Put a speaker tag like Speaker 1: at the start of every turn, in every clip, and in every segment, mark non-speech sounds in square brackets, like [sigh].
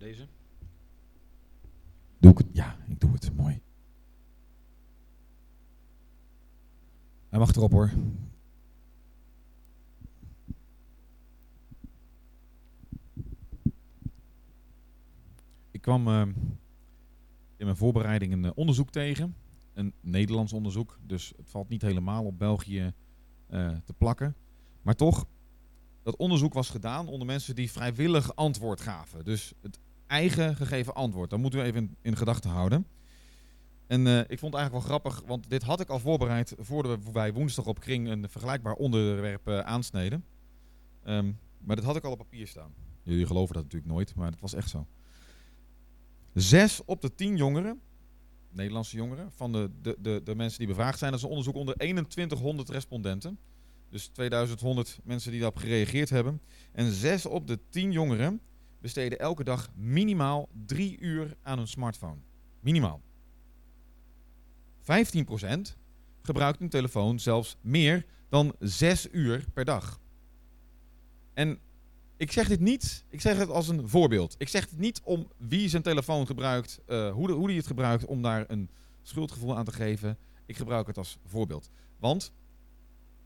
Speaker 1: Deze. Doe ik het? Ja, ik doe het. Mooi. Hij mag erop hoor. Ik kwam uh, in mijn voorbereiding een uh, onderzoek tegen. Een Nederlands onderzoek. Dus het valt niet helemaal op België uh, te plakken. Maar toch, dat onderzoek was gedaan onder mensen die vrijwillig antwoord gaven. Dus het eigen gegeven antwoord. Dat moeten we even in, in gedachten houden. En uh, ik vond het eigenlijk wel grappig, want dit had ik al voorbereid voordat we bij woensdag op Kring een vergelijkbaar onderwerp uh, aansneden. Um, maar dat had ik al op papier staan. Jullie geloven dat natuurlijk nooit, maar het was echt zo. Zes op de tien jongeren, Nederlandse jongeren, van de, de, de, de mensen die bevraagd zijn, dat is een onderzoek onder 2100 respondenten. Dus 2100 mensen die daarop gereageerd hebben. En zes op de tien jongeren besteden elke dag minimaal drie uur aan hun smartphone. Minimaal. 15% gebruikt een telefoon zelfs meer dan 6 uur per dag. En ik zeg dit niet, ik zeg het als een voorbeeld. Ik zeg het niet om wie zijn telefoon gebruikt, uh, hoe, de, hoe die het gebruikt, om daar een schuldgevoel aan te geven. Ik gebruik het als voorbeeld. Want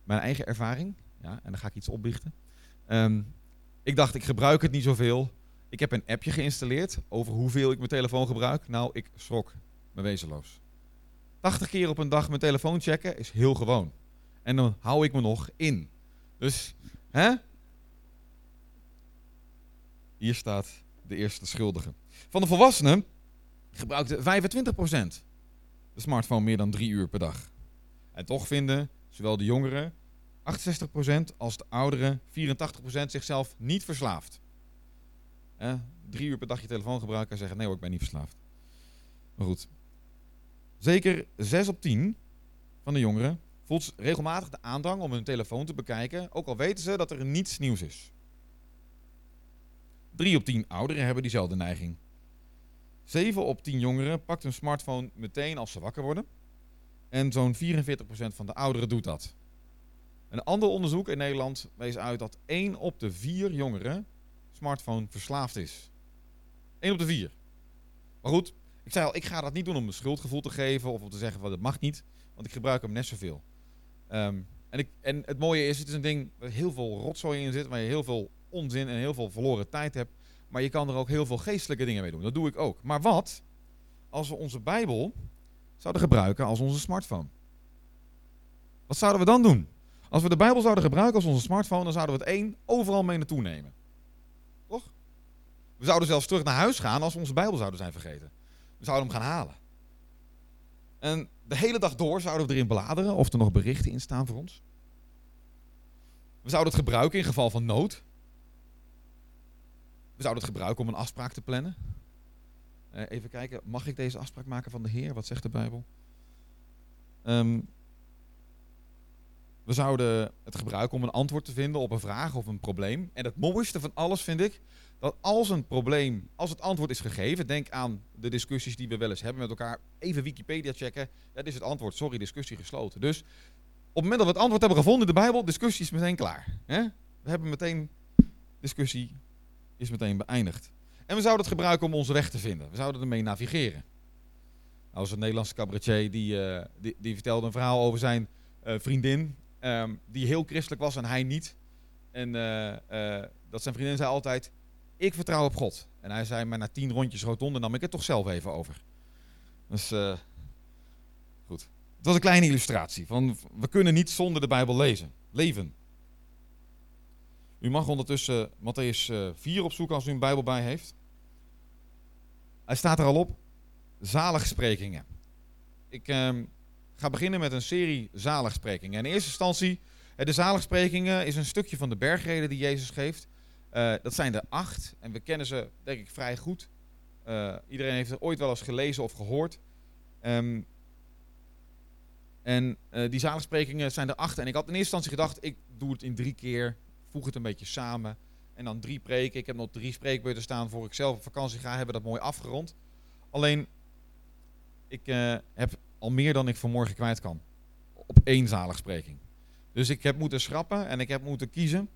Speaker 1: mijn eigen ervaring, ja, en dan ga ik iets opbiechten. Um, ik dacht, ik gebruik het niet zoveel. Ik heb een appje geïnstalleerd over hoeveel ik mijn telefoon gebruik. Nou, ik schrok me wezenloos. 80 keer op een dag mijn telefoon checken is heel gewoon. En dan hou ik me nog in. Dus, hè? Hier staat de eerste schuldige. Van de volwassenen gebruikte 25% de smartphone meer dan drie uur per dag. En toch vinden zowel de jongeren, 68%, als de ouderen, 84% zichzelf niet verslaafd. Drie uur per dag je telefoon gebruiken en zeggen: nee hoor, ik ben niet verslaafd. Maar goed. Zeker 6 op 10 van de jongeren voelt regelmatig de aandrang om hun telefoon te bekijken, ook al weten ze dat er niets nieuws is. 3 op 10 ouderen hebben diezelfde neiging. 7 op 10 jongeren pakt hun smartphone meteen als ze wakker worden. En zo'n 44% van de ouderen doet dat. Een ander onderzoek in Nederland wees uit dat 1 op de 4 jongeren smartphone verslaafd is. 1 op de 4. Maar goed, ik zei al, ik ga dat niet doen om een schuldgevoel te geven of om te zeggen van dat mag niet, want ik gebruik hem net zoveel. Um, en, ik, en het mooie is, het is een ding waar heel veel rotzooi in zit, waar je heel veel onzin en heel veel verloren tijd hebt. Maar je kan er ook heel veel geestelijke dingen mee doen. Dat doe ik ook. Maar wat als we onze Bijbel zouden gebruiken als onze smartphone? Wat zouden we dan doen? Als we de Bijbel zouden gebruiken als onze smartphone, dan zouden we het één overal mee naartoe nemen. We zouden zelfs terug naar huis gaan als we onze Bijbel zouden zijn vergeten. We zouden hem gaan halen. En de hele dag door zouden we erin bladeren of er nog berichten in staan voor ons. We zouden het gebruiken in geval van nood. We zouden het gebruiken om een afspraak te plannen. Uh, even kijken, mag ik deze afspraak maken van de Heer? Wat zegt de Bijbel? Um, we zouden het gebruiken om een antwoord te vinden op een vraag of een probleem. En het mooiste van alles vind ik als een probleem, als het antwoord is gegeven, denk aan de discussies die we wel eens hebben met elkaar. Even Wikipedia checken. Dat is het antwoord. Sorry, discussie gesloten. Dus op het moment dat we het antwoord hebben gevonden in de Bijbel, discussie is meteen klaar. We hebben meteen, discussie is meteen beëindigd. En we zouden het gebruiken om onze weg te vinden. We zouden ermee navigeren. Nou, was een Nederlandse cabaretier die, uh, die, die, vertelde een verhaal over zijn uh, vriendin. Um, die heel christelijk was en hij niet. En uh, dat zijn vriendin zei altijd: Ik vertrouw op God. En hij zei: Maar na tien rondjes rotonde nam ik het toch zelf even over. Dus uh, goed. Het was een kleine illustratie van we kunnen niet zonder de Bijbel lezen, leven. U mag ondertussen Matthäus 4 opzoeken als u een Bijbel bij heeft. Hij staat er al op. Zaligsprekingen. Ik ehm, ga beginnen met een serie zaligsprekingen. In eerste instantie, de zaligsprekingen is een stukje van de bergreden die Jezus geeft. Uh, dat zijn er acht en we kennen ze denk ik vrij goed. Uh, iedereen heeft er ooit wel eens gelezen of gehoord. Um, en uh, die zaligsprekingen zijn er acht. En ik had in eerste instantie gedacht, ik doe het in drie keer, voeg het een beetje samen. En dan drie preken. Ik heb nog drie spreekbeurten staan voor ik zelf op vakantie ga, hebben dat mooi afgerond. Alleen, ik heb al meer dan ik vanmorgen kwijt kan. Op één zaligspreking. Dus ik heb moeten schrappen en ik heb moeten kiezen.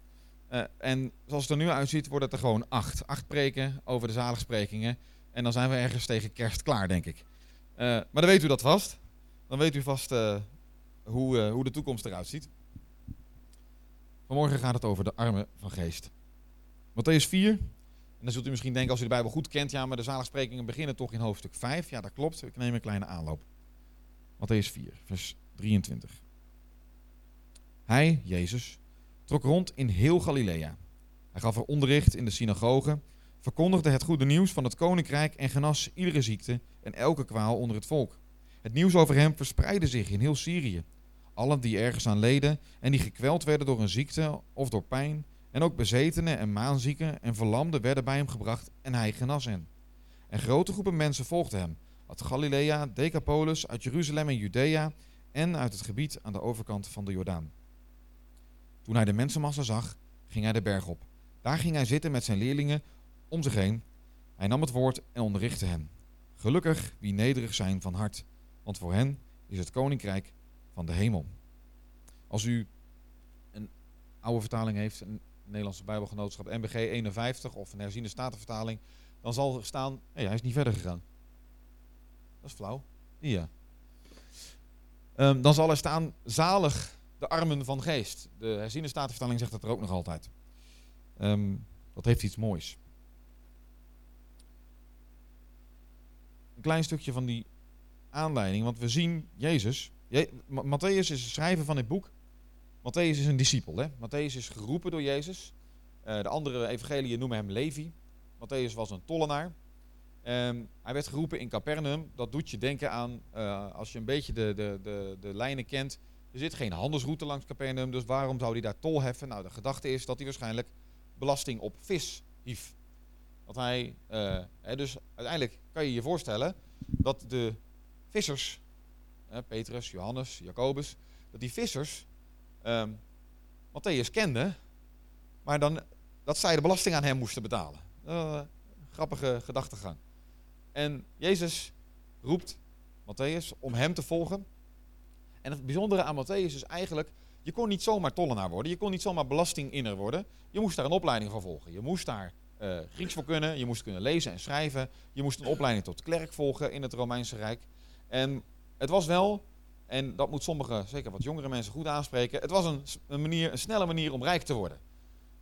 Speaker 1: Uh, en zoals het er nu uitziet, wordt het er gewoon acht. Acht preken over de zaligsprekingen. En dan zijn we ergens tegen kerst klaar, denk ik. Uh, maar dan weet u dat vast. Dan weet u vast uh, hoe, hoe de toekomst eruit ziet. Vanmorgen gaat het over de armen van geest. Matthäus 4. En dan zult u misschien denken, als u de Bijbel goed kent, ja, maar de zaligsprekingen beginnen toch in hoofdstuk 5. Ja, dat klopt. Ik neem een kleine aanloop. Matthäus 4, vers 23. Hij, Jezus, trok rond in heel Galilea. Hij gaf er onderricht in de synagogen, verkondigde het goede nieuws van het koninkrijk en genas iedere ziekte en elke kwaal onder het volk. Het nieuws over hem verspreidde zich in heel Syrië. Allen die ergens aan leden en die gekweld werden door een ziekte of door pijn, en ook bezetenen en maanzieken en verlamden werden bij hem gebracht en hij genas hen. En grote groepen mensen volgden hem, uit Galilea, Decapolis, uit Jeruzalem en Judea en uit het gebied aan de overkant van de Jordaan. Toen hij de mensenmassa zag, ging hij de berg op. Daar ging hij zitten met zijn leerlingen om zich heen. Hij nam het woord en onderrichtte hen. Gelukkig wie nederig zijn van hart, want voor hen is het koninkrijk van de hemel. Als u een oude vertaling heeft, een Nederlandse Bijbelgenootschap NBG 51 of een herziende statenvertaling, dan zal er staan, hij is niet verder gegaan. Dat is flauw. Ja. Um, dan zal er staan, zalig de armen van geest. De herziene statenvertaling zegt dat er ook nog altijd. Um, dat heeft iets moois. Een klein stukje van die aanleiding, want we zien Jezus. Je, Matthäus is de schrijver van dit boek. Matthäus is een discipel. Hè? Matthäus is geroepen door Jezus. Uh, de andere evangeliën noemen hem Levi. Matthäus was een tollenaar. Um, hij werd geroepen in Capernaum. Dat doet je denken aan, uh, als je een beetje de, de, de, de lijnen kent, er zit geen handelsroute langs Capernaum, dus waarom zou hij daar tol heffen? Nou, de gedachte is dat hij waarschijnlijk belasting op vis hief. Dat hij, hè, dus uiteindelijk kan je je voorstellen dat de vissers, Petrus, Johannes, Jacobus, dat die vissers um, Matthäus kenden, maar dan dat zij de belasting aan hem moesten betalen. Uh, grappige gedachtegang. En Jezus roept Matthäus om hem te volgen. En het bijzondere aan Matthäus is eigenlijk, je kon niet zomaar tollenaar worden, je kon niet zomaar belastinginner worden. Je moest daar een opleiding voor volgen. Je moest daar uh, Grieks voor kunnen, je moest kunnen lezen en schrijven. Je moest een opleiding tot klerk volgen in het Romeinse Rijk. En het was wel, en dat moet sommige, zeker wat jongere mensen goed aanspreken, het was een, een, manier, een snelle manier om rijk te worden.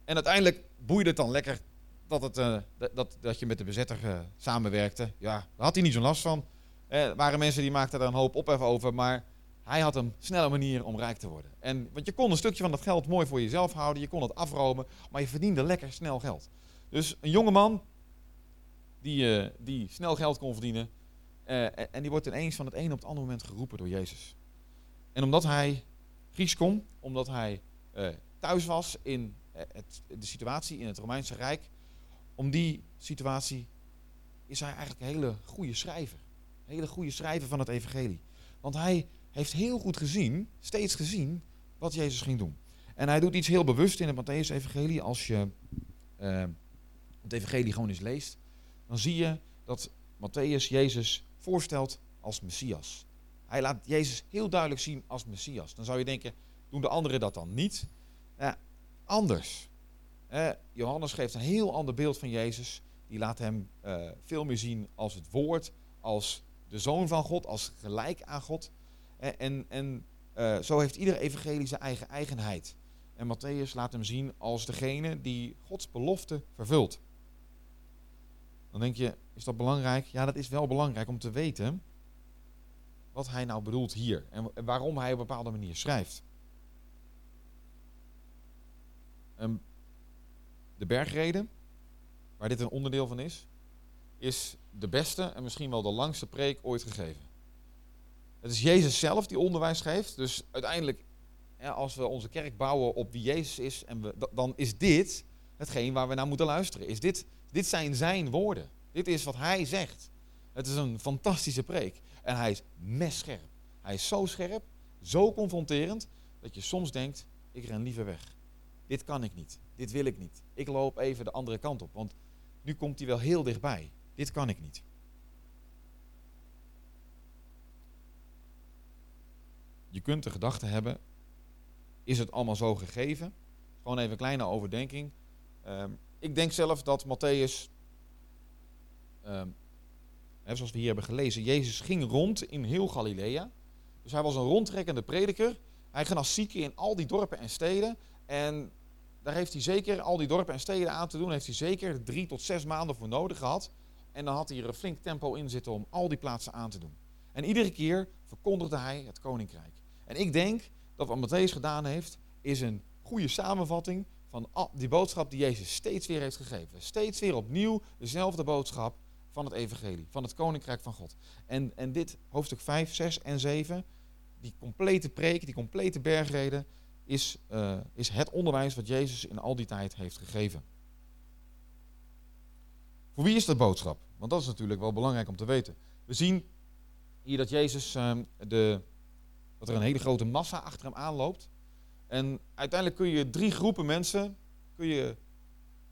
Speaker 1: En uiteindelijk boeide het dan lekker dat, het, uh, dat, dat je met de bezetter uh, samenwerkte. Ja, daar had hij niet zo'n last van. Er waren mensen die maakten er een hoop ophef over, maar hij had een snelle manier om rijk te worden. En, want je kon een stukje van dat geld mooi voor jezelf houden, je kon het afromen, maar je verdiende lekker snel geld. Dus een jonge man die, uh, die snel geld kon verdienen, uh, en die wordt ineens van het een op het andere moment geroepen door Jezus. En omdat hij Grieks kon, omdat hij uh, thuis was in het, de situatie in het Romeinse Rijk, om die situatie is hij eigenlijk een hele goede schrijver. Een hele goede schrijver van het evangelie. Want hij heeft heel goed gezien, steeds gezien, wat Jezus ging doen. En hij doet iets heel bewust in het Matthäus-evangelie. Als je uh, het evangelie gewoon eens leest, dan zie je dat Matthäus Jezus voorstelt als Messias. Hij laat Jezus heel duidelijk zien als Messias. Dan zou je denken, doen de anderen dat dan niet? Ja, anders. Eh, Johannes geeft een heel ander beeld van Jezus. Die laat hem uh, veel meer zien als het woord, als de zoon van God, als gelijk aan God. En, en, uh, zo heeft ieder evangelie zijn eigen eigenheid. En Matthäus laat hem zien als degene die Gods belofte vervult. Dan denk je, is dat belangrijk? Ja, dat is wel belangrijk om te weten wat hij nou bedoelt hier. En, waarom hij op een bepaalde manier schrijft. Um, de bergreden, waar dit een onderdeel van is, is de beste en misschien wel de langste preek ooit gegeven. Het is Jezus zelf die onderwijs geeft. Dus uiteindelijk, als we onze kerk bouwen op wie Jezus is, en we, dan is dit hetgeen waar we naar moeten luisteren. Is dit, dit zijn zijn woorden. Dit is wat hij zegt. Het is een fantastische preek. En hij is messcherp. Hij is zo scherp, zo confronterend, dat je soms denkt, ik ren liever weg. Dit kan ik niet. Dit wil ik niet. Ik loop even de andere kant op, want nu komt hij wel heel dichtbij. Dit kan ik niet. Je kunt de gedachte hebben, is het allemaal zo gegeven? Gewoon even een kleine overdenking. Ehm, ik denk zelf dat Matthäus, ehm, zoals we hier hebben gelezen, Jezus ging rond in heel Galilea. Dus hij was een rondtrekkende prediker. Hij ging als zieke in al die dorpen en steden. En daar heeft hij zeker, al die dorpen en steden aan te doen, heeft hij zeker drie tot zes maanden voor nodig gehad. En dan had hij er een flink tempo in zitten om al die plaatsen aan te doen. En iedere keer verkondigde hij het koninkrijk. En ik denk dat wat Matthäus gedaan heeft, is een goede samenvatting van die boodschap die Jezus steeds weer heeft gegeven. Steeds weer opnieuw dezelfde boodschap van het evangelie, van het koninkrijk van God. En, en dit hoofdstuk 5, 6 en 7, die complete preek, die complete bergreden, is, uh, is het onderwijs wat Jezus in al die tijd heeft gegeven. Voor wie is dat boodschap? Want dat is natuurlijk wel belangrijk om te weten. We zien hier dat Jezus uh, de, dat er een hele grote massa achter hem aanloopt. En uiteindelijk kun je drie groepen mensen kun je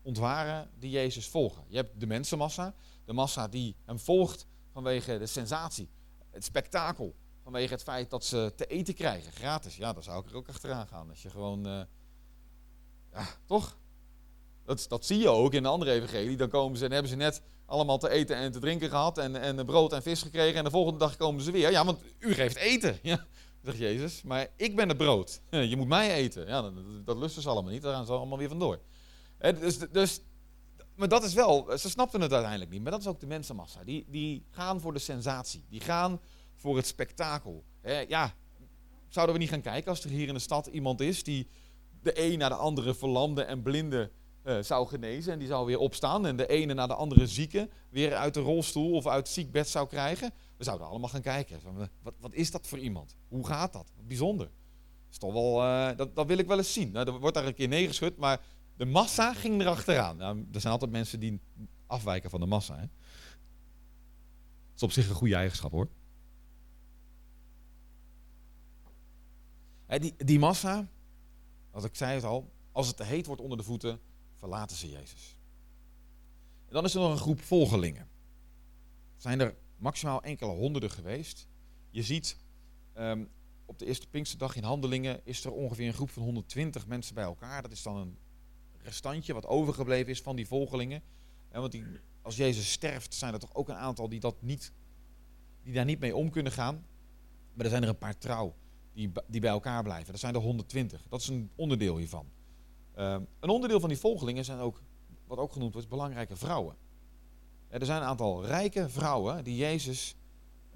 Speaker 1: ontwaren die Jezus volgen. Je hebt de mensenmassa, de massa die hem volgt vanwege de sensatie, het spektakel, vanwege het feit dat ze te eten krijgen, gratis. Ja, daar zou ik er ook achteraan gaan. Als je gewoon, uh, ja, toch? Dat, dat zie je ook in de andere evangelie. Dan komen ze en hebben ze net allemaal te eten en te drinken gehad en, en brood en vis gekregen. En de volgende dag komen ze weer. Ja, want u geeft eten. Ja, zegt Jezus. Maar ik ben het brood. Je moet mij eten. Ja, dat, dat lusten ze allemaal niet. Daar gaan ze allemaal weer vandoor. Dus, dus, maar dat is wel, ze snapten het uiteindelijk niet. Maar dat is ook de mensenmassa. Die, die gaan voor de sensatie. Die gaan voor het spektakel. Ja, zouden we niet gaan kijken als er hier in de stad iemand is die de een naar de andere verlamde en blinde uh, zou genezen. En die zou weer opstaan en de ene naar de andere zieke weer uit de rolstoel of uit het ziekbed zou krijgen. We zouden allemaal gaan kijken. Wat, wat is dat voor iemand? Hoe gaat dat? Bijzonder. Is toch wel, uh, dat, dat wil ik wel eens zien. Nou, er wordt daar een keer neergeschud, maar de massa ging erachteraan. Nou, er zijn altijd mensen die afwijken van de massa. Hè? Dat is op zich een goede eigenschap hoor. die, die massa, als ik zei het al, als het te heet wordt onder de voeten, verlaten ze Jezus. En dan is er nog een groep volgelingen. Zijn er maximaal enkele honderden geweest. Je ziet um, op de eerste Pinksterdag in Handelingen is er ongeveer een groep van 120 mensen bij elkaar. Dat is dan een restantje wat overgebleven is van die volgelingen. En want die, als Jezus sterft, zijn er toch ook een aantal die, dat niet, die daar niet mee om kunnen gaan. Maar er zijn er een paar trouw die, die bij elkaar blijven. Dat zijn er 120. Dat is een onderdeel hiervan. Uh, een onderdeel van die volgelingen zijn ook, wat ook genoemd wordt, belangrijke vrouwen. Er zijn een aantal rijke vrouwen die Jezus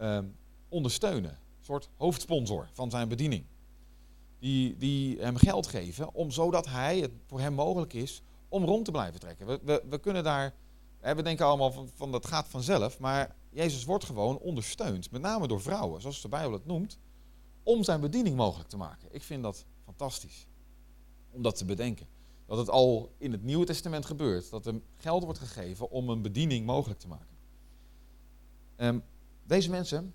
Speaker 1: uh, ondersteunen. Een soort hoofdsponsor van zijn bediening. Die, die hem geld geven, om, zodat hij, het voor hem mogelijk is om rond te blijven trekken. We, we, we kunnen daar, we denken allemaal van, van dat gaat vanzelf, maar Jezus wordt gewoon ondersteund. Met name door vrouwen, zoals de Bijbel het noemt om zijn bediening mogelijk te maken. Ik vind dat fantastisch om dat te bedenken. Dat het al in het Nieuwe Testament gebeurt. Dat er geld wordt gegeven om een bediening mogelijk te maken. Um, deze mensen,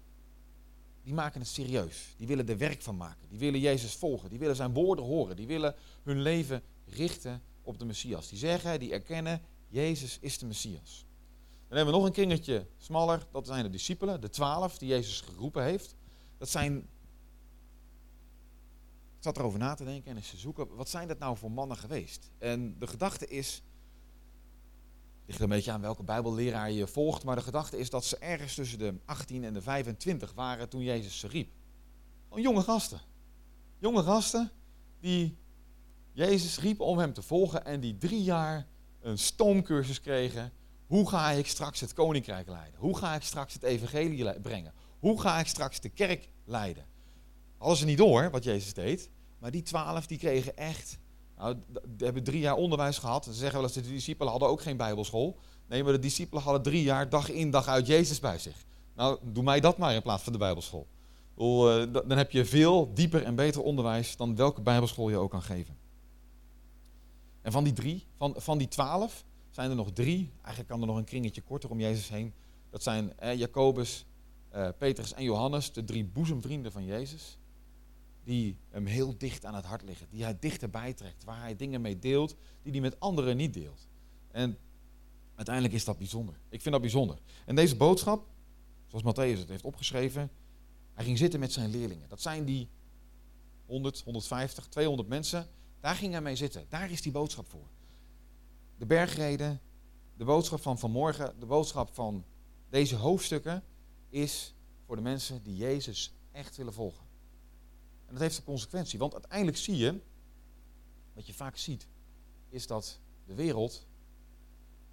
Speaker 1: die maken het serieus. Die willen er werk van maken. Die willen Jezus volgen. Die willen zijn woorden horen. Die willen hun leven richten op de Messias. Die zeggen, die erkennen, Jezus is de Messias. Dan hebben we nog een kringetje smaller. Dat zijn de discipelen, de twaalf die Jezus geroepen heeft. Dat zijn zat erover na te denken en eens te zoeken, wat zijn dat nou voor mannen geweest? En de gedachte is, ligt een beetje aan welke bijbelleraar je volgt, maar de gedachte is dat ze ergens tussen de 18 en de 25 waren toen Jezus ze riep. Jonge gasten. Jonge gasten die Jezus riep om hem te volgen en die drie jaar een stoomcursus kregen. Hoe ga ik straks het koninkrijk leiden? Hoe ga ik straks het evangelie brengen? Hoe ga ik straks de kerk leiden? Hadden ze niet door wat Jezus deed. Maar die twaalf die kregen echt. Nou, hebben drie jaar onderwijs gehad. Ze zeggen wel eens, de discipelen hadden ook geen bijbelschool. Nee, maar de discipelen hadden drie jaar dag in dag uit Jezus bij zich. Nou, doe mij dat maar in plaats van de bijbelschool. Eh, dan heb je veel dieper en beter onderwijs dan welke bijbelschool je ook kan geven. En van die drie, van, van die twaalf, zijn er nog drie. Eigenlijk kan er nog een kringetje korter om Jezus heen. Dat zijn eh, Jacobus, eh, Petrus en Johannes, de drie boezemvrienden van Jezus die hem heel dicht aan het hart liggen, die hij dichterbij trekt, waar hij dingen mee deelt die hij met anderen niet deelt. En uiteindelijk is dat bijzonder. Ik vind dat bijzonder. En deze boodschap, zoals Matthäus het heeft opgeschreven, hij ging zitten met zijn leerlingen. Dat zijn die 100, 150, 200 mensen Daar ging hij mee zitten. Daar is die boodschap voor. De bergreden, de boodschap van vanmorgen, de boodschap van deze hoofdstukken is voor de mensen die Jezus echt willen volgen. En dat heeft een consequentie, want uiteindelijk zie je, wat je vaak ziet, is dat de wereld,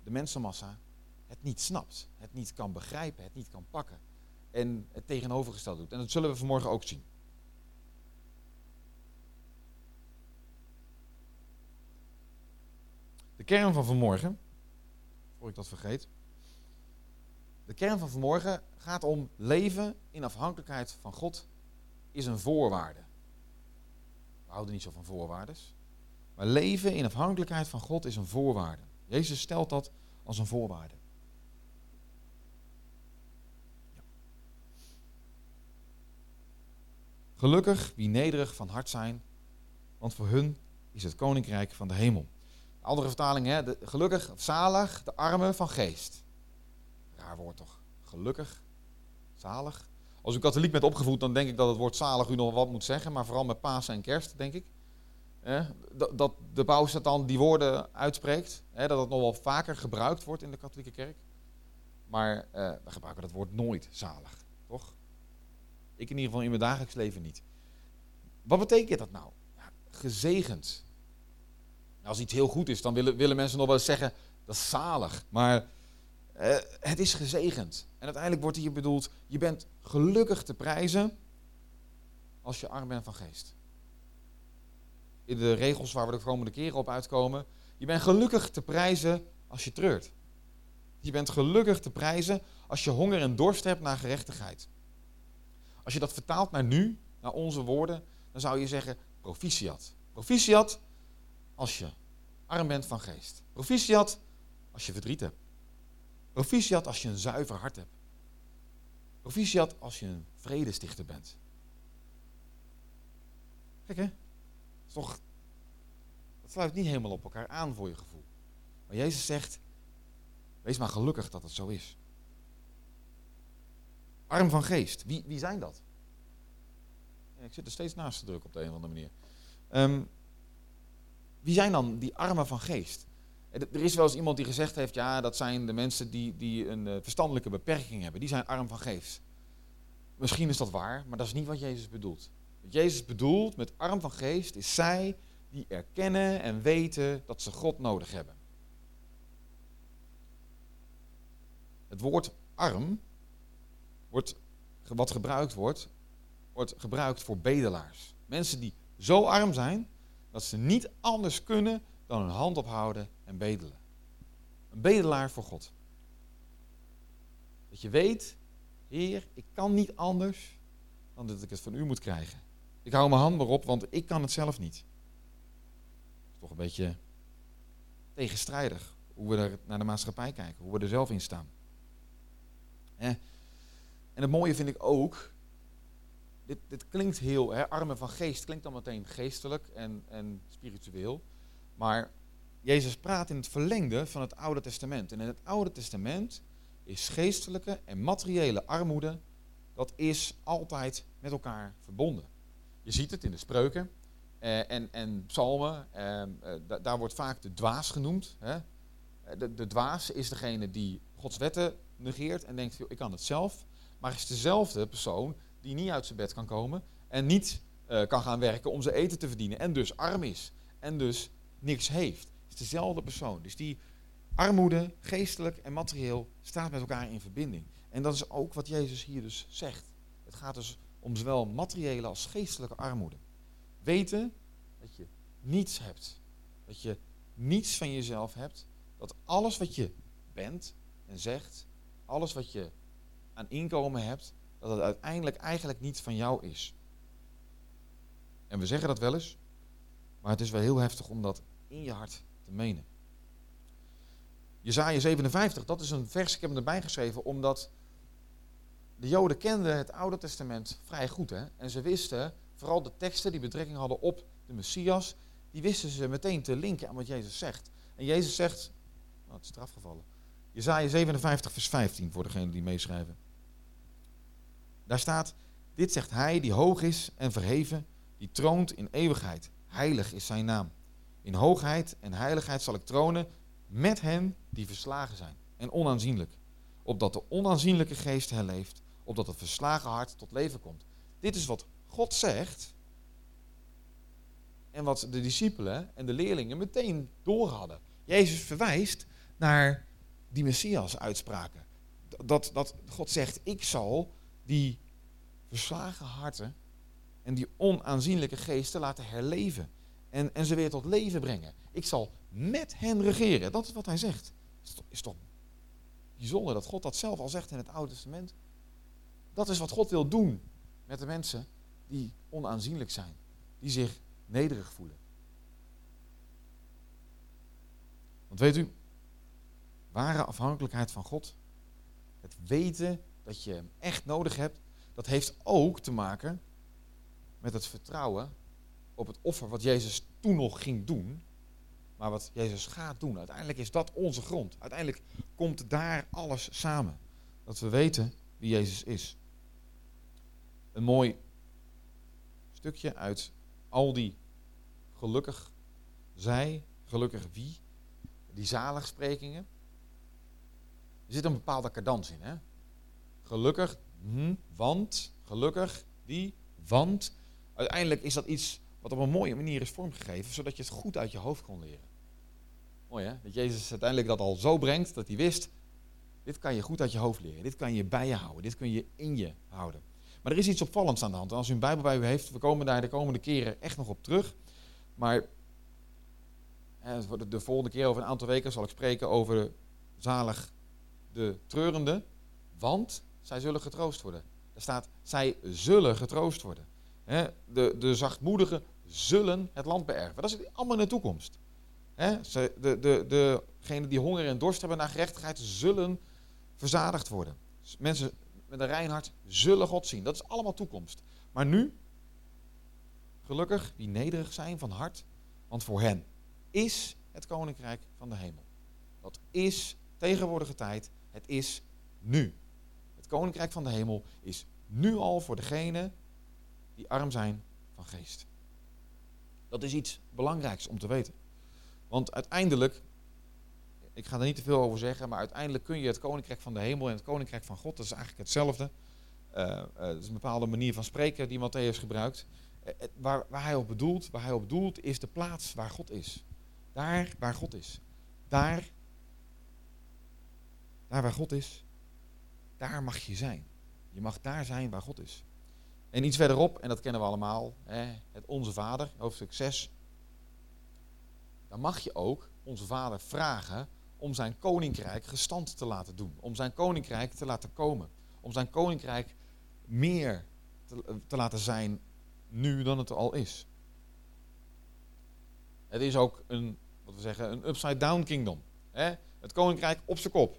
Speaker 1: de mensenmassa, het niet snapt, het niet kan begrijpen, het niet kan pakken en het tegenovergestelde doet. En dat zullen we vanmorgen ook zien. De kern van vanmorgen, voor ik dat vergeet. De kern van vanmorgen gaat om leven in afhankelijkheid van God is een voorwaarde. We houden niet zo van voorwaardes. Maar leven in afhankelijkheid van God is een voorwaarde. Jezus stelt dat als een voorwaarde. Gelukkig wie nederig van hart zijn, want voor hun is het koninkrijk van de hemel. Andere vertaling, hè? De, gelukkig zalig de armen van geest. Raar woord toch? Gelukkig, zalig. Als u katholiek bent opgevoed, dan denk ik dat het woord zalig u nog wat moet zeggen, maar vooral met Pasen en Kerst, denk ik. dat, dat de paus dan die woorden uitspreekt, dat het nog wel vaker gebruikt wordt in de katholieke kerk. Maar uh, we gebruiken dat woord nooit zalig, toch? Ik in ieder geval in mijn dagelijks leven niet. Wat betekent dat nou? Ja, gezegend. Nou, als iets heel goed is, dan willen, willen mensen nog wel eens zeggen, dat is zalig. Maar eh, het is gezegend. En uiteindelijk wordt hier bedoeld, je bent gelukkig te prijzen als je arm bent van geest. In de regels waar we de komende keren op uitkomen, je bent gelukkig te prijzen als je treurt. Je bent gelukkig te prijzen als je honger en dorst hebt naar gerechtigheid. Als je dat vertaalt naar nu, naar onze woorden, dan zou je zeggen proficiat. Proficiat als je arm bent van geest. Proficiat als je verdriet hebt. Proficiat als je een zuiver hart hebt. Proficiat als je een vredestichter bent. Kijk hè, dat, toch, dat sluit niet helemaal op elkaar aan voor je gevoel. Maar Jezus zegt, wees maar gelukkig dat het zo is. Arm van geest, wie, wie zijn dat? Ik zit er steeds naast te drukken op de een of andere manier. Um, wie zijn dan die armen van geest? Er is wel eens iemand die gezegd heeft, ja, dat zijn de mensen die, die een eh, verstandelijke beperking hebben. Die zijn arm van geest. Misschien is dat waar, maar dat is niet wat Jezus bedoelt. Wat Jezus bedoelt met arm van geest is zij die erkennen en weten dat ze God nodig hebben. Het woord arm, wordt, wat gebruikt wordt, wordt gebruikt voor bedelaars. Mensen die zo arm zijn dat ze niet anders kunnen dan hun hand ophouden en bedelen. Een bedelaar voor God. Dat je weet, Heer, ik kan niet anders dan dat ik het van u moet krijgen. Ik hou mijn hand maar op, want ik kan het zelf niet. Dat is toch een beetje tegenstrijdig hoe we er naar de maatschappij kijken, hoe we er zelf in staan. En het mooie vind ik ook dit, dit klinkt heel, hè, armen van geest klinkt dan meteen geestelijk en, en spiritueel. Maar Jezus praat in het verlengde van het Oude Testament. En in het Oude Testament is geestelijke en materiële armoede, dat is altijd met elkaar verbonden. Je ziet het in de spreuken eh, en, en psalmen, eh, eh, daar wordt vaak de dwaas genoemd. Hè. De, de dwaas is degene die Gods wetten negeert en denkt, ik kan het zelf. Maar is dezelfde persoon die niet uit zijn bed kan komen en niet uh, kan gaan werken om zijn eten te verdienen en dus arm is en dus niks heeft. Het is dezelfde persoon. Dus die armoede, geestelijk en materieel, staat met elkaar in verbinding. En dat is ook wat Jezus hier dus zegt. Het gaat dus om zowel materiële als geestelijke armoede. Weten dat je niets hebt. Dat je niets van jezelf hebt. Dat alles wat je bent en zegt, alles wat je aan inkomen hebt, dat het uiteindelijk eigenlijk niet van jou is. En we zeggen dat wel eens, maar het is wel heel heftig om dat in je hart te menen. Jezaja 57, dat is een vers, ik heb hem erbij geschreven, omdat de Joden kenden het Oude Testament vrij goed. Hè? En ze wisten, vooral de teksten die betrekking hadden op de Messias, die wisten ze meteen te linken aan wat Jezus zegt. En Jezus zegt, nou, het is eraf gevallen. Jezaja 57, vers 15, voor degenen die meeschrijven. Daar staat, dit zegt hij die hoog is en verheven, die troont in eeuwigheid. Heilig is zijn naam. In hoogheid en heiligheid zal ik tronen met hen die verslagen zijn en onaanzienlijk. Opdat de onaanzienlijke geest herleeft, opdat het verslagen hart tot leven komt. Dit is wat God zegt en wat de discipelen en de leerlingen meteen door hadden. Jezus verwijst naar die Messias-uitspraken. Dat, dat God zegt, ik zal die verslagen harten en die onaanzienlijke geesten laten herleven. En, en ze weer tot leven brengen. Ik zal met hen regeren. Dat is wat hij zegt. Is toch, is toch bijzonder dat God dat zelf al zegt in het Oude Testament? Dat is wat God wil doen met de mensen die onaanzienlijk zijn. Die zich nederig voelen. Want weet u, ware afhankelijkheid van God, het weten dat je hem echt nodig hebt, dat heeft ook te maken met het vertrouwen op het offer wat Jezus toen nog ging doen, maar wat Jezus gaat doen. Uiteindelijk is dat onze grond. Uiteindelijk komt daar alles samen. Dat we weten wie Jezus is. Een mooi stukje uit al die gelukkig zij, gelukkig wie, die zaligsprekingen. Er zit een bepaalde cadans in. Hè? Gelukkig, hm, want, gelukkig, die, want. Uiteindelijk is dat iets wat op een mooie manier is vormgegeven, zodat je het goed uit je hoofd kon leren. Mooi hè? Dat Jezus uiteindelijk dat al zo brengt dat hij wist, dit kan je goed uit je hoofd leren, dit kan je bij je houden, dit kun je in je houden. Maar er is iets opvallends aan de hand. En als u een Bijbel bij u heeft, we komen daar de komende keren echt nog op terug. Maar de volgende keer over een aantal weken zal ik spreken over zalig de treurende, want zij zullen getroost worden. Er staat, zij zullen getroost worden. De, de zachtmoedigen zullen het land beërven. Dat is allemaal in de toekomst. De, de, de, degenen die honger en dorst hebben naar gerechtigheid zullen verzadigd worden. Mensen met een rein hart zullen God zien. Dat is allemaal toekomst. Maar nu, gelukkig, wie nederig zijn van hart, want voor hen is het koninkrijk van de hemel. Dat is tegenwoordige tijd, het is nu. Het koninkrijk van de hemel is nu al voor degenen die arm zijn van geest. Dat is iets belangrijks om te weten. Want uiteindelijk, ik ga er niet te veel over zeggen, maar uiteindelijk kun je het koninkrijk van de hemel en het koninkrijk van God, dat is eigenlijk hetzelfde. Uh, is een bepaalde manier van spreken die Matthäus gebruikt. Uh, waar, waar, hij op bedoelt, waar hij op bedoelt, is de plaats waar God is. Daar waar God is. Daar, daar waar God is, daar mag je zijn. Je mag daar zijn waar God is. En iets verderop, en dat kennen we allemaal, hè, het Onze Vader, hoofdstuk 6. Dan mag je ook Onze Vader vragen om zijn koninkrijk gestand te laten doen. Om zijn koninkrijk te laten komen. Om zijn koninkrijk meer te, te laten zijn nu dan het al is. Het is ook een, wat we zeggen, een upside-down kingdom. Hè? Het koninkrijk op zijn kop.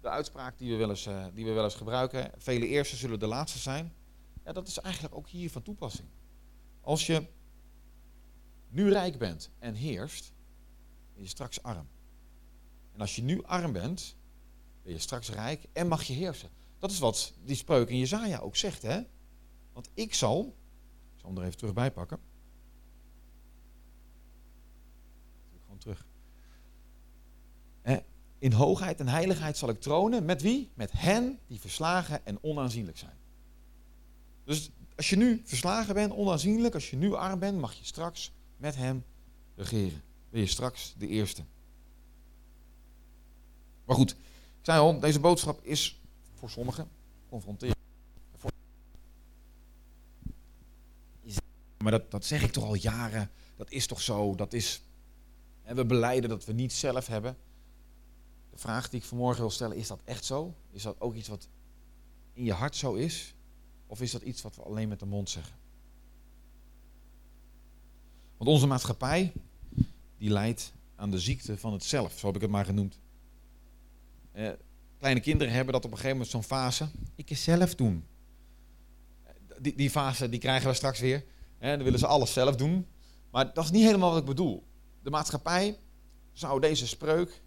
Speaker 1: De uitspraak die we, wel eens, uh, die we wel eens gebruiken, vele eerste zullen de laatste zijn. Ja, dat is eigenlijk ook hier van toepassing. Als je nu rijk bent en heerst, ben je straks arm. En als je nu arm bent, ben je straks rijk en mag je heersen. Dat is wat die spreuk in Jezaja ook zegt, hè? Want ik zal, ik zal hem er even terug bij pakken. Gewoon terug. In hoogheid en heiligheid zal ik tronen. Met wie? Met hen die verslagen en onaanzienlijk zijn. Dus als je nu verslagen bent, onaanzienlijk, als je nu arm bent, mag je straks met hem regeren. Ben je straks de eerste. Maar goed, ik zei al, deze boodschap is voor sommigen confronterend. Maar dat, dat zeg ik toch al jaren. Dat is toch zo. Dat is, en we beleiden dat we niet zelf hebben. De vraag die ik vanmorgen wil stellen, is dat echt zo? Is dat ook iets wat in je hart zo is? Of is dat iets wat we alleen met de mond zeggen? Want onze maatschappij, die leidt aan de ziekte van het zelf, zo heb ik het maar genoemd. Eh, kleine kinderen hebben dat op een gegeven moment zo'n fase. Ik is zelf doen. Die, die fase die krijgen we straks weer. dan willen ze alles zelf doen. Maar dat is niet helemaal wat ik bedoel. De maatschappij zou deze spreuk,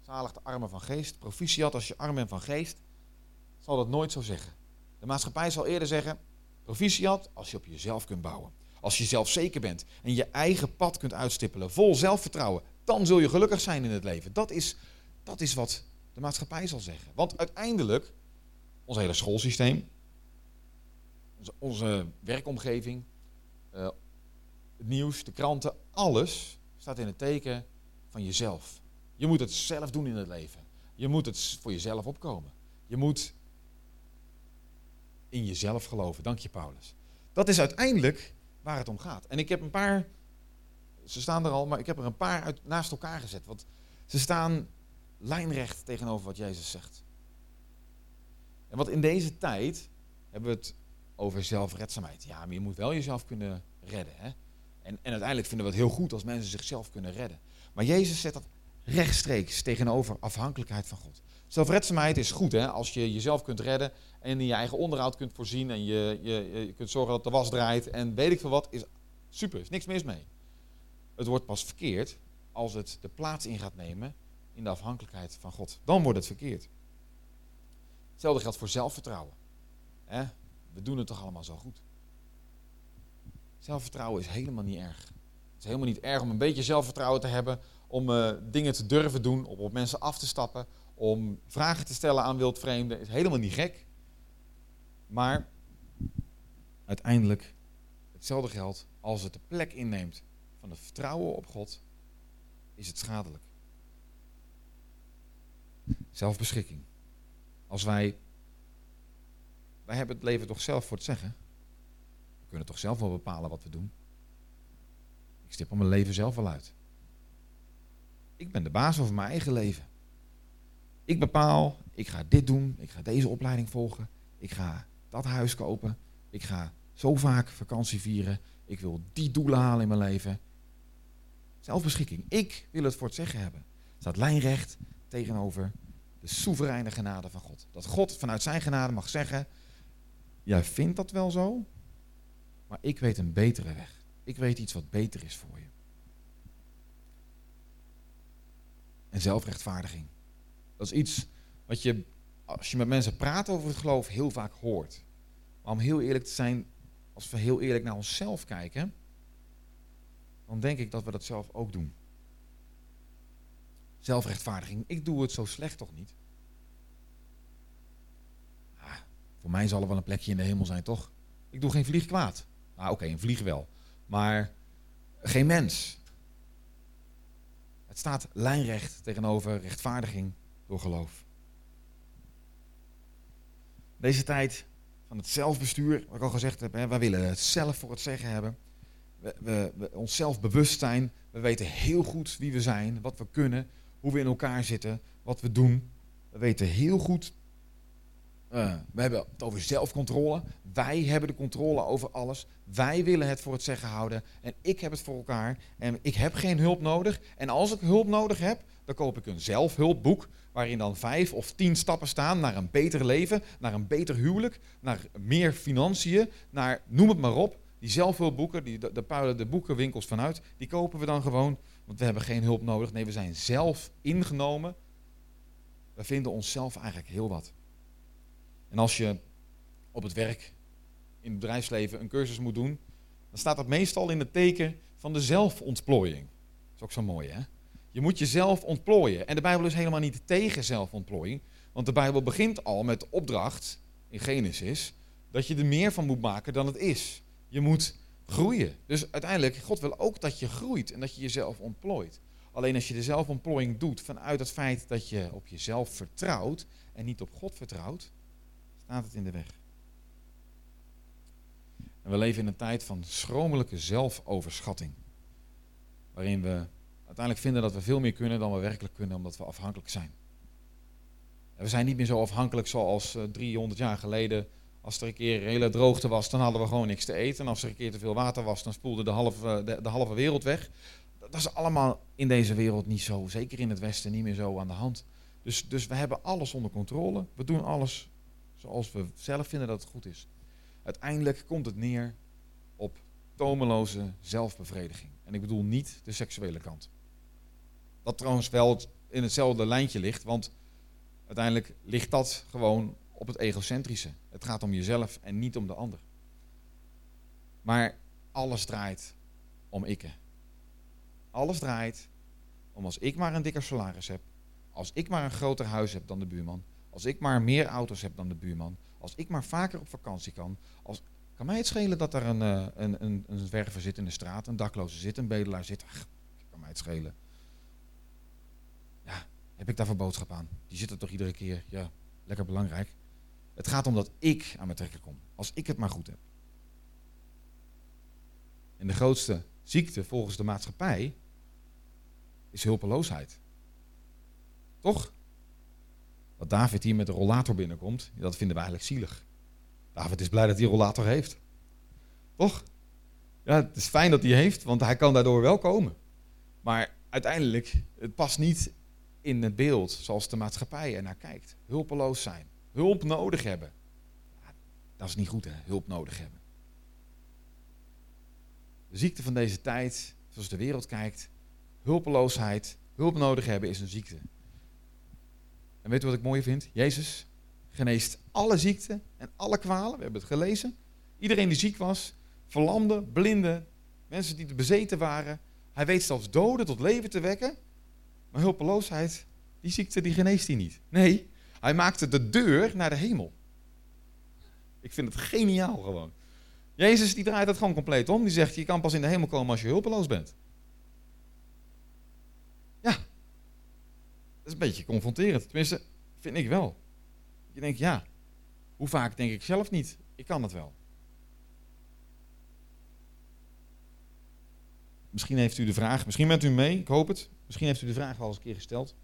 Speaker 1: zalig de armen van geest, proficiat als je arm bent van geest, zal dat nooit zo zeggen. De maatschappij zal eerder zeggen, proficiat als je op jezelf kunt bouwen. Als je zelfzeker bent en je eigen pad kunt uitstippelen, vol zelfvertrouwen, dan zul je gelukkig zijn in het leven. Dat is, dat is wat de maatschappij zal zeggen. Want uiteindelijk, ons hele schoolsysteem, onze, werkomgeving, uh, het nieuws, de kranten, alles staat in het teken van jezelf. Je moet het zelf doen in het leven. Je moet het voor jezelf opkomen. Je moet in jezelf geloven. Dank je, Paulus. Dat is uiteindelijk waar het om gaat. En ik heb een paar, ze staan er al, maar ik heb er een paar uit, naast elkaar gezet. Want ze staan lijnrecht tegenover wat Jezus zegt. En wat in deze tijd hebben we het over zelfredzaamheid. Ja, maar je moet wel jezelf kunnen redden. Hè? En, en uiteindelijk vinden we het heel goed als mensen zichzelf kunnen redden. Maar Jezus zet dat rechtstreeks tegenover afhankelijkheid van God. Zelfredzaamheid is goed hè, als je jezelf kunt redden en in je eigen onderhoud kunt voorzien en je, je, je kunt zorgen dat de was draait en weet ik veel wat, is super, is niks mis mee. Het wordt pas verkeerd als het de plaats in gaat nemen in de afhankelijkheid van God. Dan wordt het verkeerd. Hetzelfde geldt voor zelfvertrouwen. We doen het toch allemaal zo goed. Zelfvertrouwen is helemaal niet erg. Het is helemaal niet erg om een beetje zelfvertrouwen te hebben, om uh, dingen te durven doen, om op mensen af te stappen, om vragen te stellen aan wildvreemden. is helemaal niet gek. Maar uiteindelijk, hetzelfde geldt, als het de plek inneemt van het vertrouwen op God, is het schadelijk. Zelfbeschikking. Als wij, wij hebben het leven toch zelf voor het zeggen. We kunnen toch zelf wel bepalen wat we doen. Ik stip mijn leven zelf wel uit. Ik ben de baas over mijn eigen leven. Ik bepaal, ik ga dit doen, ik ga deze opleiding volgen, ik ga dat huis kopen, ik ga zo vaak vakantie vieren, ik wil die doelen halen in mijn leven. Zelfbeschikking. Ik wil het voor het zeggen hebben. Staat lijnrecht tegenover de soevereine genade van God. Dat God vanuit zijn genade mag zeggen, jij vindt dat wel zo, maar ik weet een betere weg. Ik weet iets wat beter is voor je. En zelfrechtvaardiging. Dat is iets wat je, als je met mensen praat over het geloof, heel vaak hoort. Maar om heel eerlijk te zijn, als we heel eerlijk naar onszelf kijken, dan denk ik dat we dat zelf ook doen. Zelfrechtvaardiging. Ik doe het zo slecht toch niet? Ah, voor mij zal er wel een plekje in de hemel zijn, toch? Ik doe geen vlieg kwaad. Ah, oké, een vlieg wel. Maar geen mens. Het staat lijnrecht tegenover rechtvaardiging door geloof. Deze tijd van het zelfbestuur, wat ik al gezegd heb, hè, wij willen het zelf voor het zeggen hebben. We, we, we onszelf bewust zijn. We weten heel goed wie we zijn, wat we kunnen, hoe we in elkaar zitten, wat we doen. We weten heel goed. Uh, we hebben het over zelfcontrole. Wij hebben de controle over alles. Wij willen het voor het zeggen houden. En ik heb het voor elkaar. En ik heb geen hulp nodig. En als ik hulp nodig heb, dan koop ik een zelfhulpboek. Waarin dan vijf of tien stappen staan naar een beter leven, naar een beter huwelijk, naar meer financiën, naar noem het maar op. Die zelfhulpboeken, die, de, de, de boekenwinkels vanuit, die kopen we dan gewoon. Want we hebben geen hulp nodig. Nee, we zijn zelf ingenomen. We vinden onszelf eigenlijk heel wat. En als je op het werk, in het bedrijfsleven, een cursus moet doen, dan staat dat meestal in het teken van de zelfontplooiing. Dat is ook zo mooi, hè? Je moet jezelf ontplooien. En de Bijbel is helemaal niet tegen zelfontplooiing. Want de Bijbel begint al met de opdracht, in Genesis, dat je er meer van moet maken dan het is. Je moet groeien. Dus uiteindelijk, God wil ook dat je groeit en dat je jezelf ontplooit. Alleen als je de zelfontplooiing doet vanuit het feit dat je op jezelf vertrouwt en niet op God vertrouwt, staat het in de weg. En we leven in een tijd van schromelijke zelfoverschatting. Waarin we uiteindelijk vinden dat we veel meer kunnen dan we werkelijk kunnen, omdat we afhankelijk zijn. En we zijn niet meer zo afhankelijk zoals 300 eh, jaar geleden. Als er een keer een hele droogte was, dan hadden we gewoon niks te eten. En als er een keer te veel water was, dan spoelde de halve, de, de halve wereld weg. Dat is allemaal in deze wereld niet zo, zeker in het Westen, niet meer zo aan de hand. Dus, dus we hebben alles onder controle. We doen alles zoals we zelf vinden dat het goed is. Uiteindelijk komt het neer op tomeloze zelfbevrediging. En ik bedoel niet de seksuele kant. Dat trouwens wel in hetzelfde lijntje ligt, want uiteindelijk ligt dat gewoon op het egocentrische. Het gaat om jezelf en niet om de ander. Maar alles draait om ikke. Alles draait om als ik maar een dikker salaris heb, als ik maar een groter huis heb dan de buurman, als ik maar meer auto's heb dan de buurman, als ik maar vaker op vakantie kan, als, kan mij het schelen dat er een, uh, een, een, een zwerver zit in de straat, een dakloze zit, een bedelaar zit, Ach, kan mij het schelen. Heb ik daarvoor boodschap aan? Die zitten toch iedere keer, ja, lekker belangrijk. Het gaat om dat ik aan mijn trekken kom, als ik het maar goed heb. En de grootste ziekte volgens de maatschappij is hulpeloosheid. Toch? Dat David hier met de rollator binnenkomt, dat vinden we eigenlijk zielig. David is blij dat hij een rollator heeft. Toch? Ja, het is fijn dat hij heeft, want hij kan daardoor wel komen. Maar uiteindelijk, het past niet in het beeld zoals de maatschappij er naar kijkt. Hulpeloos zijn, hulp nodig hebben. Dat is niet goed, hè? Hulp nodig hebben. De ziekte van deze tijd, zoals de wereld kijkt, hulpeloosheid, hulp nodig hebben is een ziekte. En weet u wat ik mooi vind? Jezus geneest alle ziekten en alle kwalen. We hebben het gelezen. Iedereen die ziek was, verlamden, blinden, mensen die bezeten waren. Hij weet zelfs doden tot leven te wekken. Maar hulpeloosheid, die ziekte, die geneest hij niet. Nee, hij maakte de deur naar de hemel. Ik vind het geniaal gewoon. Jezus die draait het gewoon compleet om. Die zegt, je kan pas in de hemel komen als je hulpeloos bent. Ja, dat is een beetje confronterend. Tenminste, vind ik wel. Je denkt, ja, hoe vaak denk ik zelf niet? Ik kan het wel. Misschien heeft u de vraag, misschien bent u mee, ik hoop het. Misschien heeft u de vraag wel eens een keer gesteld.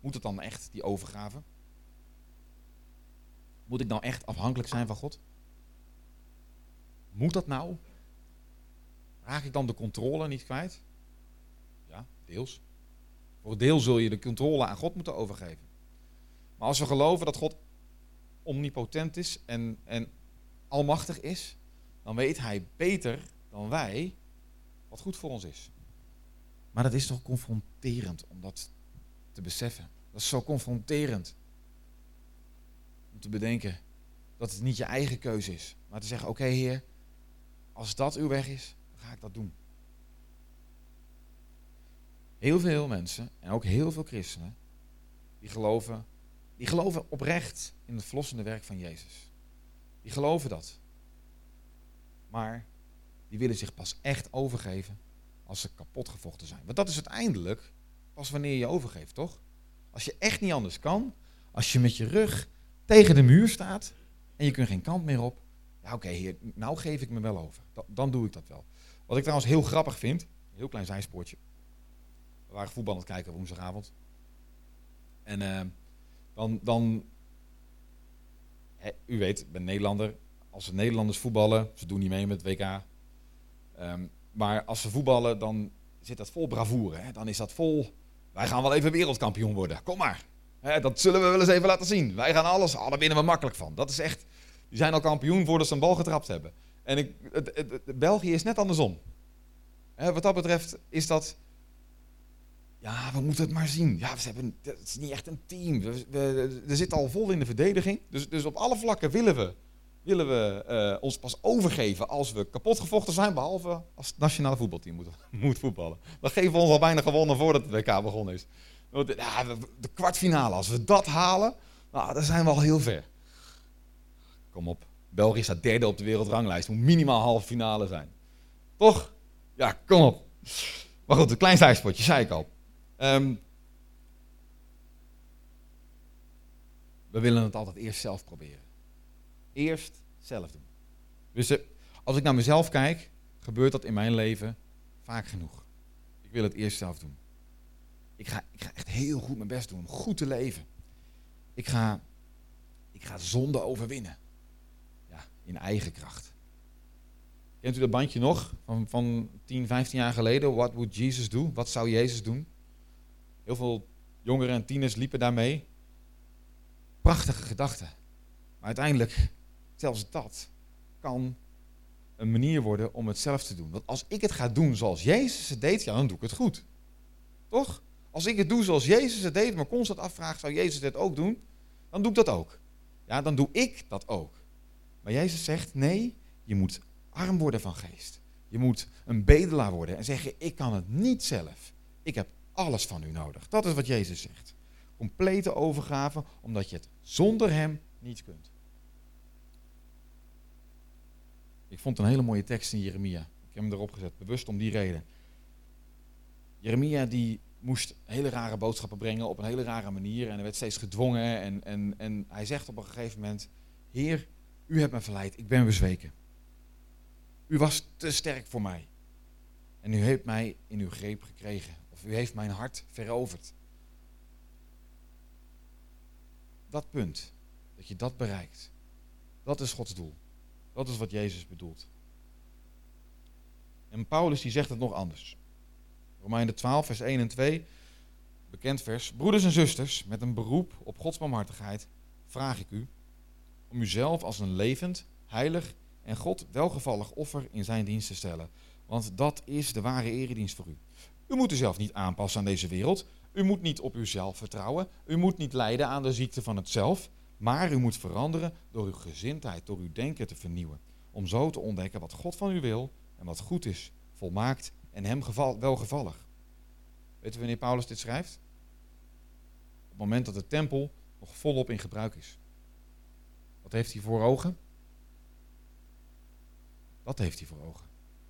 Speaker 1: Moet het dan echt, die overgave? Moet ik nou echt afhankelijk zijn van God? Moet dat nou? Raak ik dan de controle niet kwijt? Ja, deels. Voor deel zul je de controle aan God moeten overgeven. Maar als we geloven dat God omnipotent is en, en almachtig is, dan weet hij beter dan wij wat goed voor ons is. Maar dat is toch confronterend om dat te beseffen. Dat is zo confronterend. Om te bedenken dat het niet je eigen keuze is. Maar te zeggen, oké Heer, als dat uw weg is, dan ga ik dat doen. Heel veel mensen, en ook heel veel christenen, die geloven, die geloven oprecht in het verlossende werk van Jezus. Die geloven dat. Maar die willen zich pas echt overgeven als ze kapot gevochten zijn. Want dat is uiteindelijk pas wanneer je overgeeft, toch? Als je echt niet anders kan, als je met je rug tegen de muur staat en je kunt geen kant meer op, ja oké heer, nou geef ik me wel over. Dan, dan doe ik dat wel. Wat ik trouwens heel grappig vind, een heel klein zijspoortje. We waren voetbal aan het kijken woensdagavond. En uh, dan, dan hè, u weet, ik ben Nederlander. Als de Nederlanders voetballen, ze doen niet mee met het WK. Um, maar als ze voetballen, dan zit dat vol bravoure. Hè? Dan is dat vol, wij gaan wel even wereldkampioen worden. Kom maar. Hè, dat zullen we wel eens even laten zien. Wij gaan alles, oh, daar winnen we makkelijk van. Dat is echt, die zijn al kampioen voordat ze een bal getrapt hebben. En ik, het, België is net andersom. Hè, wat dat betreft is dat, ja, we moeten het maar zien. Ja, we hebben, het is niet echt een team. We, we zitten al vol in de verdediging. Dus, dus op alle vlakken willen we willen we uh, ons pas overgeven als we kapot gevochten zijn, behalve als het nationale voetbalteam moet, [laughs] voetballen. Dan geven we ons al bijna gewonnen voordat het WK begonnen is. De kwartfinale, als we dat halen, nou, dan zijn we al heel ver. Kom op, België staat derde op de wereldranglijst, moet minimaal halve finale zijn. Toch? Ja, kom op. Maar goed, een klein zijspotje, zei ik al. Um, we willen het altijd eerst zelf proberen. Eerst zelf doen. Dus eh, als ik naar mezelf kijk, gebeurt dat in mijn leven vaak genoeg. Ik wil het eerst zelf doen. Ik ga, ik ga echt heel goed mijn best doen om goed te leven. Ik ga, ik ga zonde overwinnen. Ja, in eigen kracht. Kent u dat bandje nog van, van 10, 15 jaar geleden? What would Jesus do? Wat zou Jezus doen? Heel veel jongeren en tieners liepen daarmee. Prachtige gedachten. Maar uiteindelijk zelfs dat kan een manier worden om het zelf te doen. Want als ik het ga doen zoals Jezus het deed, ja, dan doe ik het goed. Toch? Als ik het doe zoals Jezus het deed, maar constant afvraag, zou Jezus dit ook doen? Dan doe ik dat ook. Ja, dan doe ik dat ook. Maar Jezus zegt, nee, je moet arm worden van geest. Je moet een bedelaar worden en zeggen: Ik kan het niet zelf. Ik heb alles van u nodig. Dat is wat Jezus zegt. Complete overgave, omdat je het zonder Hem niet kunt. Ik vond een hele mooie tekst in Jeremia. Ik heb hem erop gezet, bewust om die reden. Jeremia die moest hele rare boodschappen brengen op een hele rare manier. En hij werd steeds gedwongen. En, en, en hij zegt op een gegeven moment: Heer, u hebt me verleid, ik ben bezweken. U was te sterk voor mij. En u heeft mij in uw greep gekregen. Of u heeft mijn hart veroverd. Dat punt, dat je dat bereikt, dat is Gods doel. Dat is wat Jezus bedoelt. En Paulus die zegt het nog anders. Romeinen 12, vers 1 en 2, bekend vers. Broeders en zusters, met een beroep op Gods barmhartigheid vraag ik u om uzelf als een levend, heilig en God welgevallig offer in zijn dienst te stellen. Want dat is de ware eredienst voor u. U moet uzelf niet aanpassen aan deze wereld. U moet niet op uzelf vertrouwen. U moet niet lijden aan de ziekte van het zelf. Maar u moet veranderen door uw gezindheid, door uw denken te vernieuwen. Om zo te ontdekken wat God van u wil en wat goed is, volmaakt en hem geval, welgevallig. Weet u wanneer Paulus dit schrijft? Op het moment dat de tempel nog volop in gebruik is. Wat heeft hij voor ogen? Wat heeft hij voor ogen?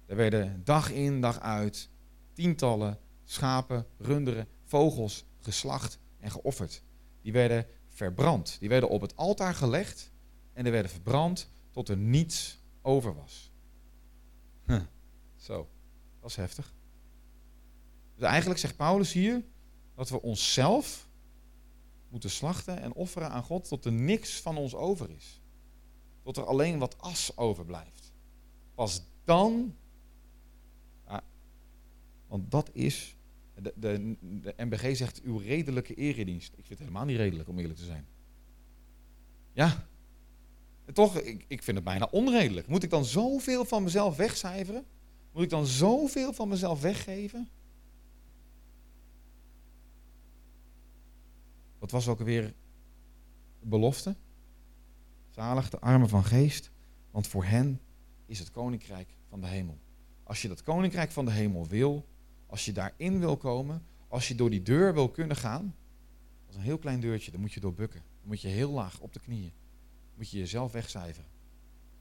Speaker 1: Er werden dag in, dag uit tientallen schapen, runderen, vogels geslacht en geofferd. Die werden verbrand. Die werden op het altaar gelegd en er werden verbrand tot er niets over was. Zo, dat is heftig. Dus eigenlijk zegt Paulus hier dat we onszelf moeten slachten en offeren aan God tot er niks van ons over is. Tot er alleen wat as overblijft. Pas dan, want dat is de, de, MBG zegt uw redelijke eredienst. Ik vind het helemaal niet redelijk, om eerlijk te zijn. Ja, toch, ik, ik vind het bijna onredelijk. Moet ik dan zoveel van mezelf wegcijferen? Moet ik dan zoveel van mezelf weggeven? Wat was ook alweer de belofte? Zalig de armen van geest, want voor hen is het koninkrijk van de hemel. Als je dat koninkrijk van de hemel wil, als je daarin wil komen, als je door die deur wil kunnen gaan, dat is een heel klein deurtje, dan moet je door bukken. Dan moet je heel laag op de knieën. Dan moet je jezelf wegcijferen.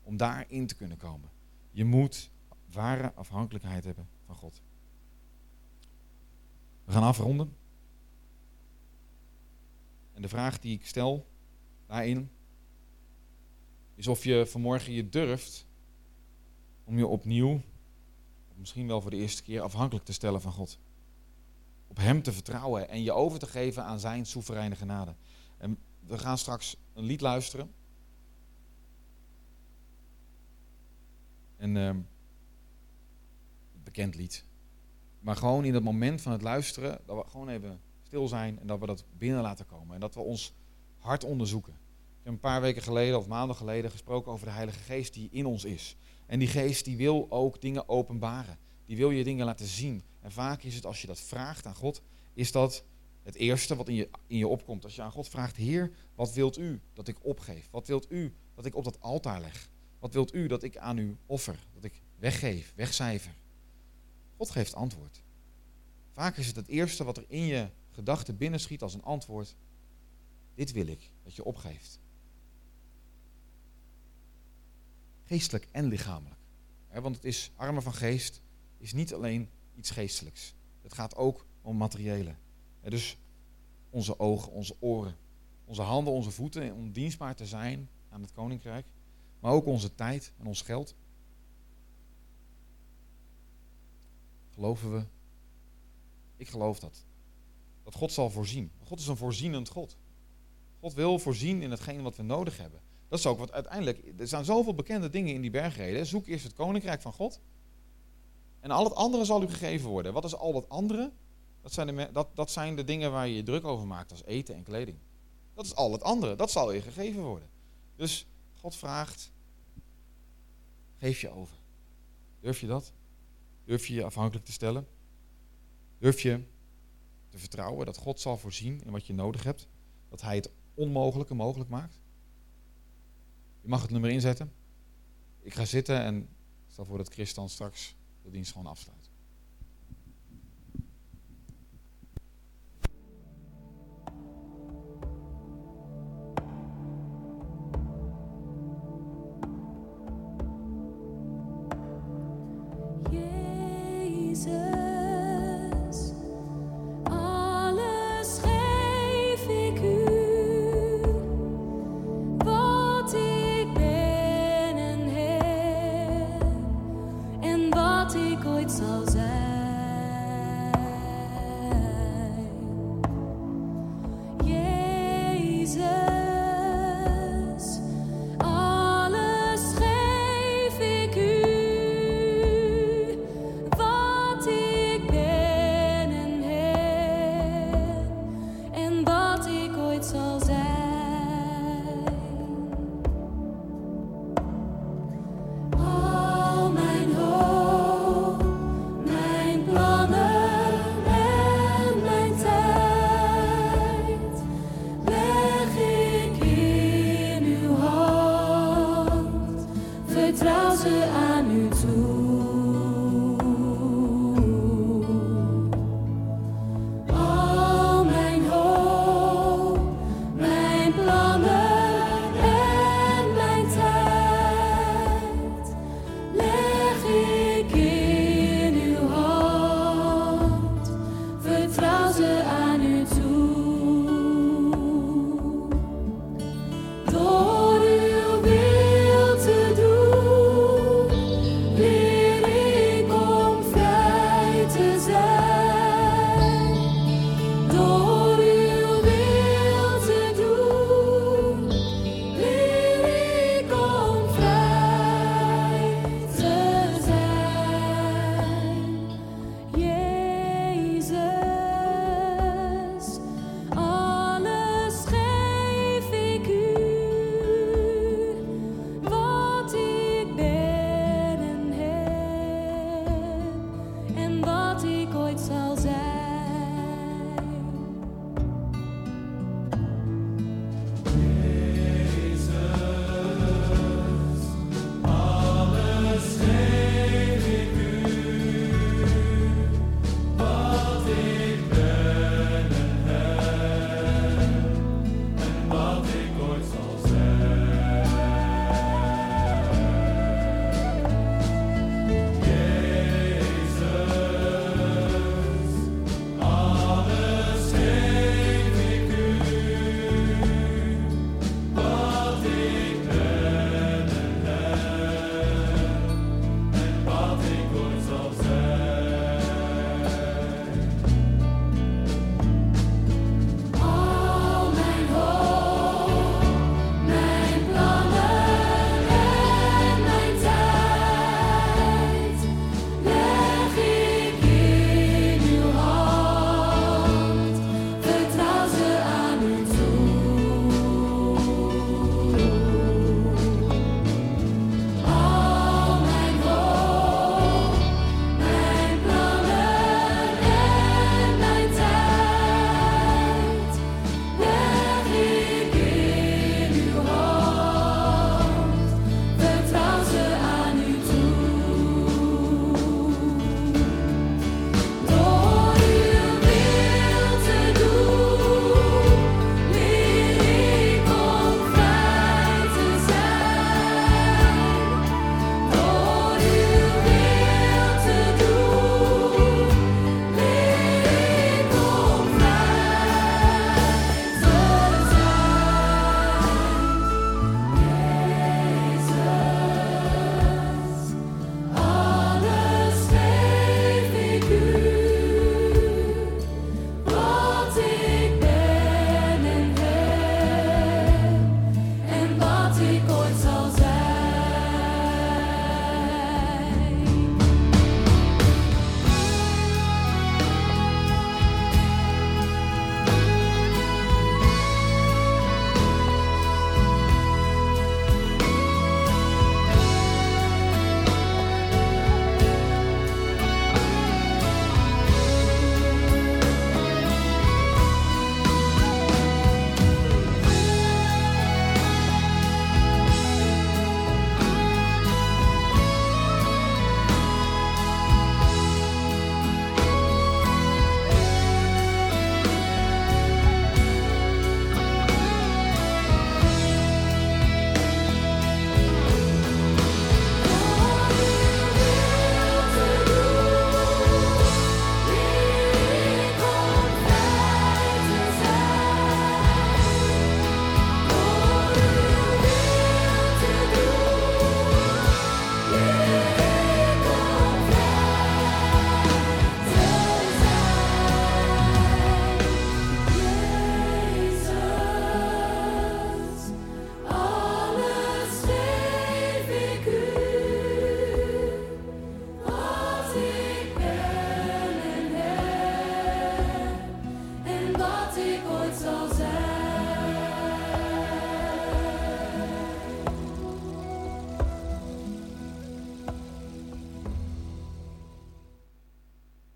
Speaker 1: Om daarin te kunnen komen. Je moet ware afhankelijkheid hebben van God. We gaan afronden. En de vraag die ik stel daarin is of je vanmorgen je durft om je opnieuw misschien wel voor de eerste keer afhankelijk te stellen van God. Op Hem te vertrouwen en je over te geven aan Zijn soevereine genade. En we gaan straks een lied luisteren. Een uh, bekend lied. Maar gewoon in het moment van het luisteren, dat we gewoon even stil zijn en dat we dat binnen laten komen. En dat we ons hart onderzoeken. Ik heb een paar weken geleden of maanden geleden gesproken over de Heilige Geest die in ons is. En die geest die wil ook dingen openbaren. Die wil je dingen laten zien. En vaak is het als je dat vraagt aan God, is dat het eerste wat in je, in je opkomt. Als je aan God vraagt, Heer, wat wilt u dat ik opgeef? Wat wilt u dat ik op dat altaar leg? Wat wilt u dat ik aan u offer? Dat ik weggeef, wegcijfer? God geeft antwoord. Vaak is het het eerste wat er in je gedachten binnenschiet als een antwoord. Dit wil ik dat je opgeeft. Geestelijk en lichamelijk. want het is armen van geest is niet alleen iets geestelijks. Het gaat ook om materiële. dus onze ogen, onze oren, onze handen, onze voeten, om dienstbaar te zijn aan het koninkrijk. Maar ook onze tijd en ons geld. Geloven we? Ik geloof dat. Dat God zal voorzien. God is een voorzienend God. God wil voorzien in hetgeen wat we nodig hebben. Dat is ook wat uiteindelijk. Er zijn zoveel bekende dingen in die bergreden. Zoek eerst het koninkrijk van God. En al het andere zal u gegeven worden. Wat is al dat andere? Dat zijn, de, dat, dat zijn de dingen waar je je druk over maakt, als eten en kleding. Dat is al het andere. Dat zal je gegeven worden. Dus God vraagt, geef je over. Durf je dat? Durf je je afhankelijk te stellen? Durf je te vertrouwen dat God zal voorzien in wat je nodig hebt? Dat Hij het onmogelijke mogelijk maakt? Je mag het nummer inzetten. Ik ga zitten en stel voor dat Chris dan straks de dienst gewoon afsluiten.